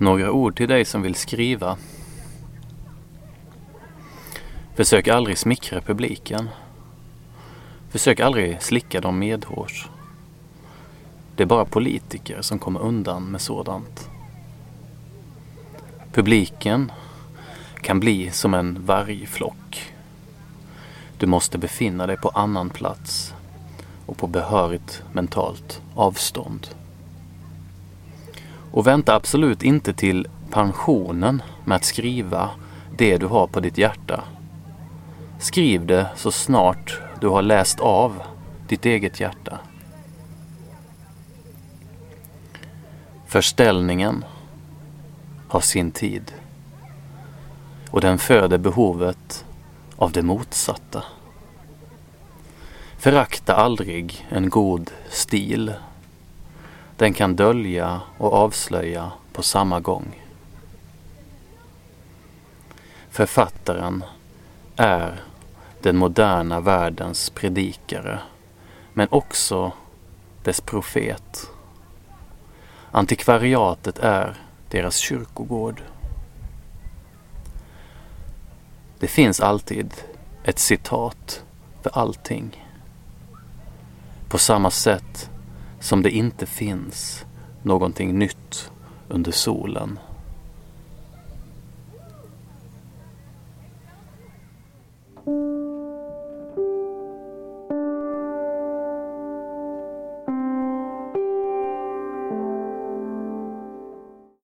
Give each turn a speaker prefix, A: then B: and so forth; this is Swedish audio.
A: Några ord till dig som vill skriva. Försök aldrig smickra publiken. Försök aldrig slicka dem medhårs. Det är bara politiker som kommer undan med sådant. Publiken kan bli som en vargflock. Du måste befinna dig på annan plats och på behörigt mentalt avstånd. Och vänta absolut inte till pensionen med att skriva det du har på ditt hjärta. Skriv det så snart du har läst av ditt eget hjärta. Förställningen har sin tid och den föder behovet av det motsatta. Förakta aldrig en god stil. Den kan dölja och avslöja på samma gång. Författaren är den moderna världens predikare men också dess profet. Antikvariatet är deras kyrkogård. Det finns alltid ett citat för allting. På samma sätt som det inte finns någonting nytt under solen.